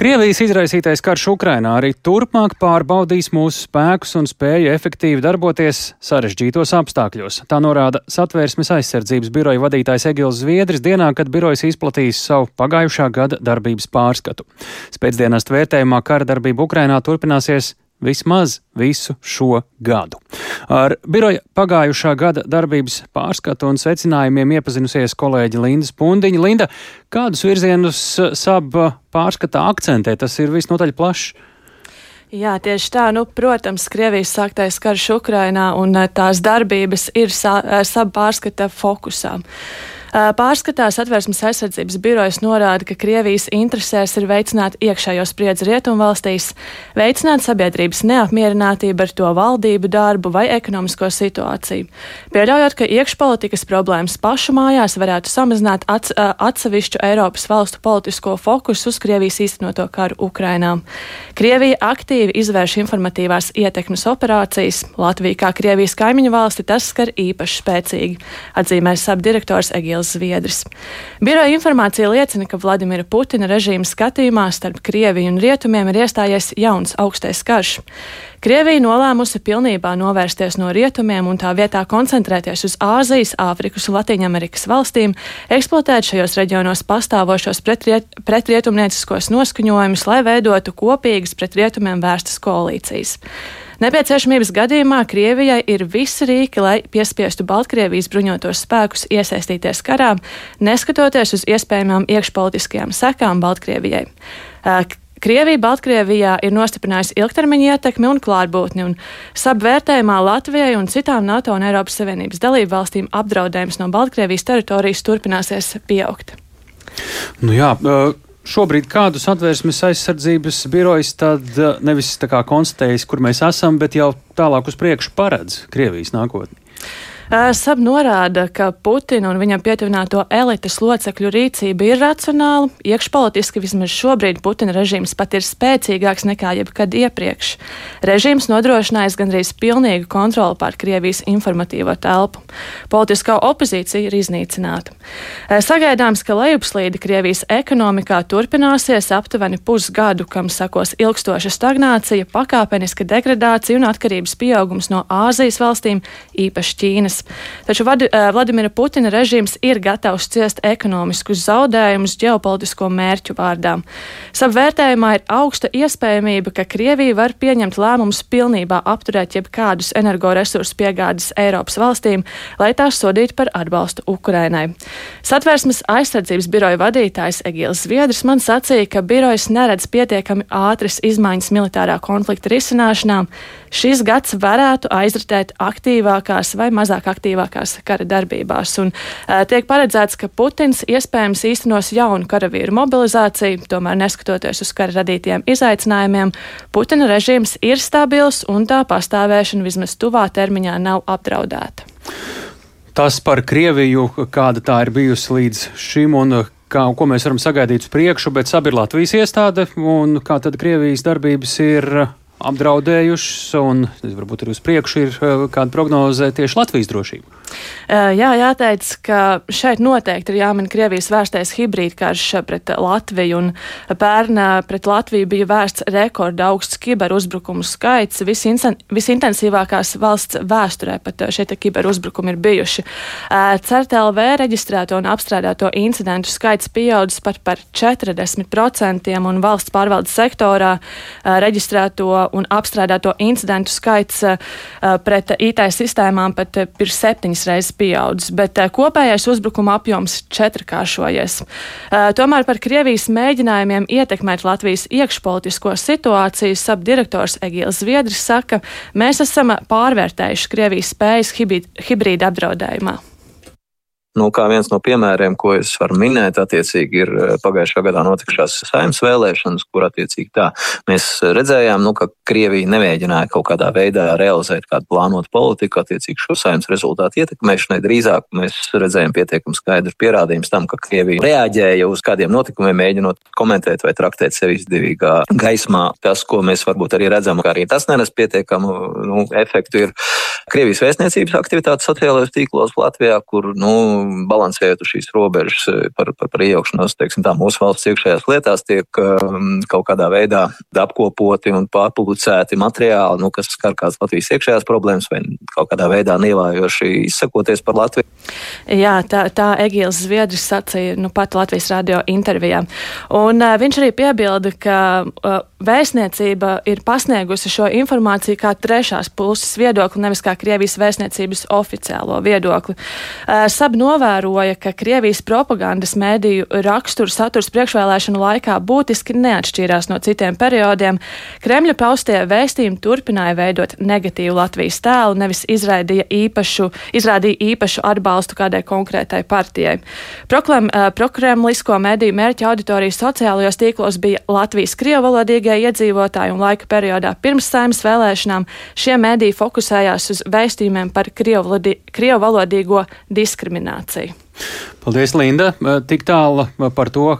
Krievijas izraisītais karš Ukrainā arī turpmāk pārbaudīs mūsu spēkus un spēju efektīvi darboties sarežģītos apstākļos. Tā norāda Satvērsmes aizsardzības biroja vadītājs Egils Zviedris dienā, kad birojas izplatīs savu pagājušā gada darbības pārskatu. Spēcdienas vērtējumā kara darbība Ukrainā turpināsies vismaz visu šo gadu. Ar biroja pagājušā gada darbības pārskatu un secinājumiem iepazinusies kolēģi Linda Spundiņa. Linda, kādus virzienus SAB pārskatā akcentē? Tas ir visnotaļ plašs. Jā, tieši tā. Nu, protams, Krievijas sāktais karš Ukrainā un tās darbības ir SAB pārskata fokusā. Pārskatā satversmes aizsardzības birojas norāda, ka Krievijas interesēs ir veicināt iekšējo spriedzi rietumvalstīs, veicināt sabiedrības neapmierinātību ar to valdību darbu vai ekonomisko situāciju, pieļaujot, ka iekšpolitikas problēmas pašu mājās varētu samazināt ats, atsevišķu Eiropas valstu politisko fokusu uz Krievijas īstenoto karu Ukrainā. Krievija aktīvi izvērš informatīvās ietekmes operācijas, Latvija kā Krievijas kaimiņu valsti tas skar īpaši spēcīgi, atzīmēs sabdirektors Egils. Mihāls Zviedris. Biroja informācija liecina, ka Vladimira Putina režīma skatījumā starp Krieviju un Rietumiem ir iestājies jauns augstais karš. Krievija nolēmusi pilnībā novērsties no rietumiem un tā vietā koncentrēties uz Āzijas, Āfrikas un Latvijas valstīm, eksploatēt šajos reģionos pastāvošos pretriet, pretrietumnieciskos noskaņojumus, lai veidotu kopīgas pret rietumiem vērstas koalīcijas. Nepieciešamības gadījumā Krievijai ir visi rīki, lai piespiestu Baltkrievijas bruņotos spēkus iesaistīties karā, neskatoties uz iespējamām iekšpolitiskajām sekām Baltkrievijai. Krievija Baltkrievijā ir nostiprinājusi ilgtermiņa ietekmi un klātbūtni, un sabvērtējumā Latvijai un citām NATO un Eiropas Savienības dalību valstīm apdraudējums no Baltkrievijas teritorijas turpināsies pieaugt. Nu jā, uh šobrīd kādus atvērsmes aizsardzības birojas tad eh, nevis konstatējis, kur mēs esam, bet jau tālāk uz priekšu paredz Krievijas nākotni? SAB norāda, ka Putina un viņam pietuvināto elites locekļu rīcība ir racionāla. Iekšpolitiski vismaz šobrīd Putina režīms pat ir spēcīgāks nekā jebkad iepriekš. Režīms nodrošinājis gandrīz pilnīgu kontroli pār Krievijas informatīvo telpu. Politiskā opozīcija ir iznīcināta. Sagaidāms, ka lejupslīde Krievijas ekonomikā turpināsies aptuveni pusgadu, kam sakos ilgstoša stagnācija, pakāpeniska degradācija un atkarības pieaugums no Āzijas valstīm, īpaši Ķīnas. Taču Vad, eh, Vladimira Putina režīms ir gatavs ciest ekonomiskus zaudējumus ģeopolitisko mērķu vārdā. Savvērtējumā ir augsta iespējamība, ka Krievija var pieņemt lēmumus pilnībā apturēt jebkādus energoresursu piegādes Eiropas valstīm, lai tās sodītu par atbalstu Ukrainai. Satvērsmes aizsardzības biroja vadītājs Egils Zviedrs man sacīja, ka birojas neredz pietiekami ātras izmaiņas militārā konflikta risināšanā. Šis gads varētu aizritēt aktīvākās vai mazāk aktīvākās kara darbībās. Un, uh, tiek paredzēts, ka Putins iespējams īstenos jaunu karavīru mobilizāciju, tomēr neskatoties uz kara radītiem izaicinājumiem, Putina režīms ir stabils un tā pastāvēšana vismaz tuvā termiņā nav apdraudēta. Tas par Krieviju, kāda tā ir bijusi līdz šim un kā, ko mēs varam sagaidīt uz priekšu, bet sabi ir Latvijas iestāde un kā tad Krievijas darbības ir apdraudējušas, un varbūt arī uz priekšu ir eh, kāda prognoze tieši Latvijas drošību. Jā, jāteic, ka šeit noteikti ir jāmin Krievijas vērstais hibrīdkarš pret Latviju, un pērn pret Latviju bija vērsts rekorda augsts kiberuzbrukumu skaits. Visintensīvākās valsts vēsturē pat šie kiberuzbrukumi ir bijuši. CERTLV reģistrēto un apstrādāto incidentu skaits pieaudzis pat par 40%, un valsts pārvaldes sektorā reģistrēto un apstrādāto incidentu skaits pret IT sistēmām pat ir septiņas reizes pieaudzis, bet kopējais uzbrukuma apjoms četrkāršojies. Tomēr par Krievijas mēģinājumiem ietekmēt Latvijas iekšpolitisko situāciju sabdirektors Egīls Zviedris saka, mēs esam pārvērtējuši Krievijas spējas hibrīda apdraudējumā. Nu, kā viens no piemēriem, ko es varu minēt, attiecīgi ir eh, pagājušajā gadā notikušās saimnes vēlēšanas, kur attiecīgi tā mēs redzējām, nu, ka Krievija nemēģināja kaut kādā veidā realizēt kādu plānotu politiku attiecīgi šo saimnes rezultātu ietekmēšanai. Drīzāk mēs redzējām pietiekami skaidru pierādījumus tam, ka Krievija reaģēja uz kādiem notikumiem, mēģinot komentēt vai traktēt sevi izdevīgā gaismā. Tas, ko mēs varbūt arī redzam, ka arī tas nenes pietiekamu nu, efektu, ir Krievijas vēstniecības aktivitātes sociālajos tīklos Latvijā, kur, nu, balansējot uz šīs robežas par, par, par iejaukšanos, teiksim tā, mūsu valsts iekšējās lietās, tiek um, kaut kādā veidā apkopoti un pārpublicēti materiāli, nu, kas skar kādas Latvijas iekšējās problēmas vai kaut kādā veidā nievājoši izsakoties par Latviju. Jā, tā, tā Egīls Zviedris sacīja nu, pat Latvijas radio intervijā. Un uh, viņš arī piebilda, ka uh, vēstniecība ir pasniegusi šo informāciju kā trešās puses viedokli, nevis kā Krievijas vēstniecības oficiālo viedokli. Uh, novēroja, ka Krievijas propagandas mēdīju raksturu saturs priekšvēlēšanu laikā būtiski neatšķīrās no citiem periodiem. Kremļa paustie vēstījumi turpināja veidot negatīvu Latvijas tēlu, nevis izraidīja īpašu, izrādīja īpašu atbalstu kādai konkrētai partijai. Proklem, uh, prokremlisko mediju mērķa auditorijas sociālajos tīklos bija Latvijas krievalodīgie iedzīvotāji un laika periodā pirms saimnes vēlēšanām šie mediji fokusējās uz vēstījumiem par krievalodīgo diskrimināciju. Paldies, Linda! Tik tālu par to,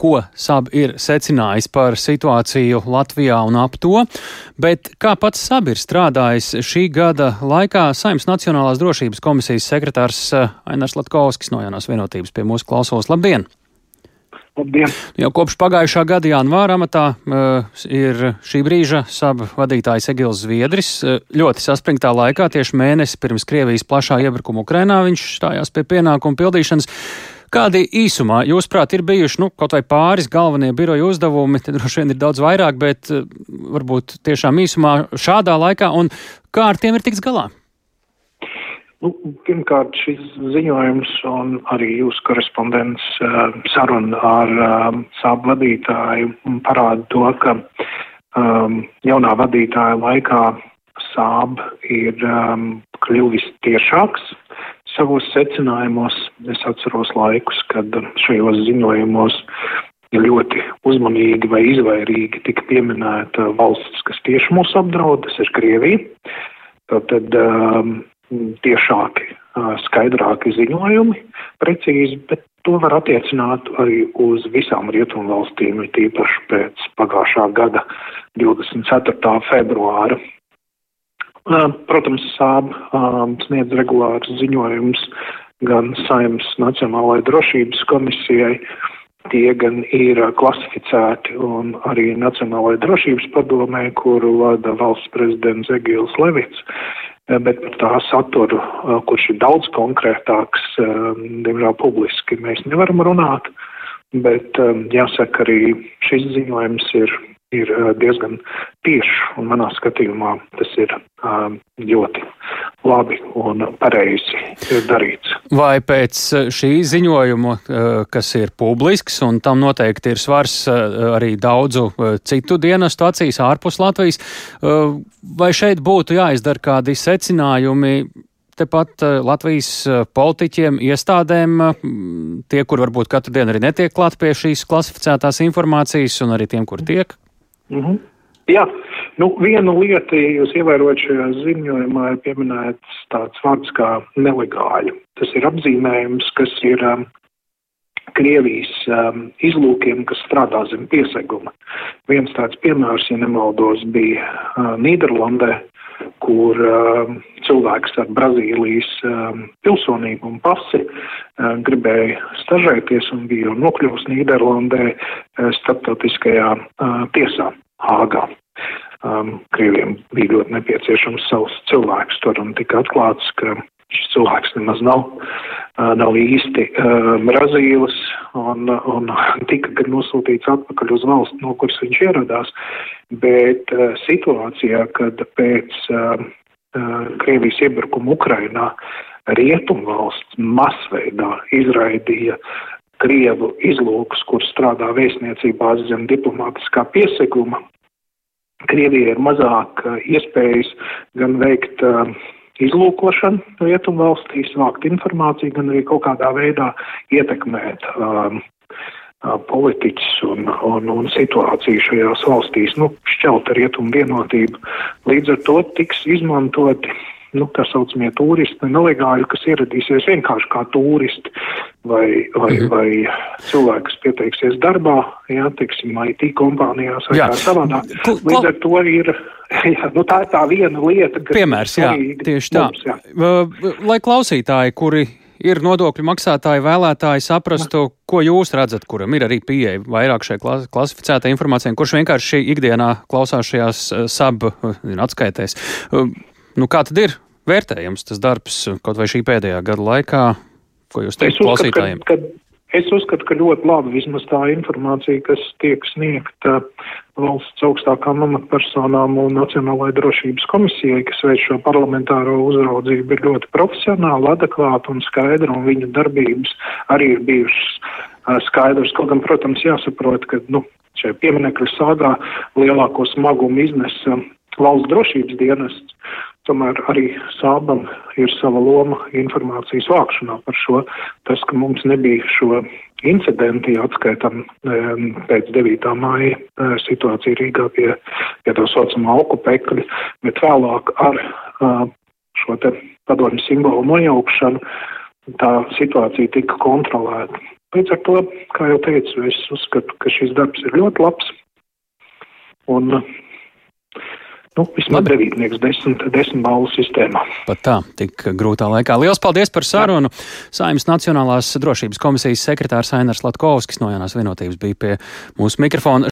ko SAB ir secinājis par situāciju Latvijā un ap to, bet kā pats SAB ir strādājis šī gada laikā, Saimnes Nacionālās drošības komisijas sekretārs Ainars Latkovskis no Jaunās vienotības pie mūsu klausos. Labdien! Labdien! Jau kopš pagājušā gada janvāra amatā uh, ir šī brīža saba vadītājs Egils Zviedris. Uh, ļoti saspringtā laikā, tieši mēnesi pirms Krievijas plašā iebrukuma Ukrainā, viņš stājās pie pienākumu pildīšanas. Kādi īsumā, jūsuprāt, ir bijuši nu, kaut vai pāris galvenie biroja uzdevumi, te droši vien ir daudz vairāk, bet uh, varbūt tiešām īsumā šādā laikā, un kā ar tiem ir tiks galā? Nu, pirmkārt, šis ziņojums un arī jūsu korespondents uh, saruna ar um, sābu vadītāju parāda to, ka um, jaunā vadītāja laikā sāb ir um, kļuvis tiešāks savos secinājumos. Es atceros laikus, kad šajos ziņojumos ļoti uzmanīgi vai izvairīgi tika pieminēta valsts, kas tieši mūs apdraud, tas ir Krievija. Tad um, tiešāki, skaidrāki ziņojumi, precīzi, bet to var attiecināt arī uz visām rietumu valstīm, tīpaši pēc pagājušā gada 24. februāra. Protams, sāb sniedz regulārus ziņojumus gan Saimnes Nacionālajai drošības komisijai, tie gan ir klasificēti un arī Nacionālajai drošības padomē, kuru vada valsts prezidents Egils Levits. Eh, bet par tā saturu, eh, kurš ir daudz konkrētāks, eh, diemžēl publiski mēs nevaram runāt, bet jāsaka arī šis ziņojums ir ir diezgan tieši, un manā skatījumā tas ir ļoti labi un pareizi darīts. Vai pēc šī ziņojuma, kas ir publisks, un tam noteikti ir svars arī daudzu citu dienestu acīs ārpus Latvijas, vai šeit būtu jāizdara kādi secinājumi? Tepat Latvijas politiķiem, iestādēm, tie, kur varbūt katru dienu arī netiek klāt pie šīs klasificētās informācijas, un arī tiem, kur tiek? Mm -hmm. Jā, nu, viena lieta, ja jūs ievērojat šajā ziņojumā, ir pieminēts tāds vārds kā nelegāļi. Tas ir apzīmējums, kas ir um, Krievijas um, izlūkiem, kas strādā zem pieseguma. Viens tāds piemērs, ja nemaldos, bija uh, Nīderlandē, kur uh, cilvēks ar Brazīlijas uh, pilsonību un pasi uh, gribēja stažēties un bija nokļuvis Nīderlandē uh, starptautiskajā uh, tiesā Hāgā. Um, Krieviem bija ļoti nepieciešams savs cilvēks tur un tika atklāts, ka šis cilvēks nemaz nav, nav īsti Brazīlis un, un tika nosūtīts atpakaļ uz valsts, no kuras viņš ieradās, bet situācijā, kad pēc Krievijas iebrukuma Ukrainā Rietumvalsts masveidā izraidīja Krievu izlūkus, kur strādā vēstniecībās zem diplomātiskā pieseguma. Krievija ir mazāk iespējas gan veikt uh, izlūkošanu rietumu valstīs, vākt informāciju, gan arī kaut kādā veidā ietekmēt um, uh, politiķus un, un, un situāciju šajās valstīs, nu, šķelt rietumu vienotību. Līdz ar to tiks izmantoti nu, tā saucamie turisti, nelegāļi, kas ieradīsies vienkārši kā turisti vai, vai, -hmm. vai cilvēki, kas pieteiksies darbā, jā, teiksim, IT kompānijās vai jā. kā savādāk. Līdz ar to ir, jā, nu, tā ir tā viena lieta, kas Piemērs, jā, tieši tā. Mums, jā. Lai klausītāji, kuri ir nodokļu maksātāji, vēlētāji saprastu, ko jūs redzat, kuram ir arī pieeja vairāk šai klasificētai informācijai, kurš vienkārši ikdienā klausās šajās eh, sab eh, atskaitēs. Nu, kā tad ir vērtējams tas darbs kaut vai šī pēdējā gada laikā, ko jūs teikt klausītājiem? Ka, ka Es uzskatu, ka ļoti labi vismaz tā informācija, kas tiek sniegta valsts augstākām amatpersonām un Nacionālajai drošības komisijai, kas veic šo parlamentāro uzraudzību, ir ļoti profesionāla, adekvāta un skaidra, un viņa darbības arī ir bijušas skaidrs. Kaut gan, protams, jāsaprot, ka nu, šajā pieminekļu sāgā lielāko smagumu iznesa valsts drošības dienests. Tomēr arī sābam ir sava loma informācijas vākšanā par šo. Tas, ka mums nebija šo incidentu, ja atskaitam pēc 9. māja e, situācija Rīgā pie, pie tā saucamā okupekļa, bet vēlāk ar šo te padomju simbolu nojaukšanu tā situācija tika kontrolēta. Līdz ar to, kā jau teicu, es uzskatu, ka šis darbs ir ļoti labs. Un Nu, vismaz devītnieks desmit, desmit balvu sistēmā. Pat tā, tik grūtā laikā. Lielas paldies par sarunu. Saimnes Nacionālās drošības komisijas sekretārs Ainars Latkovskis no jaunās vienotības bija pie mūsu mikrofona.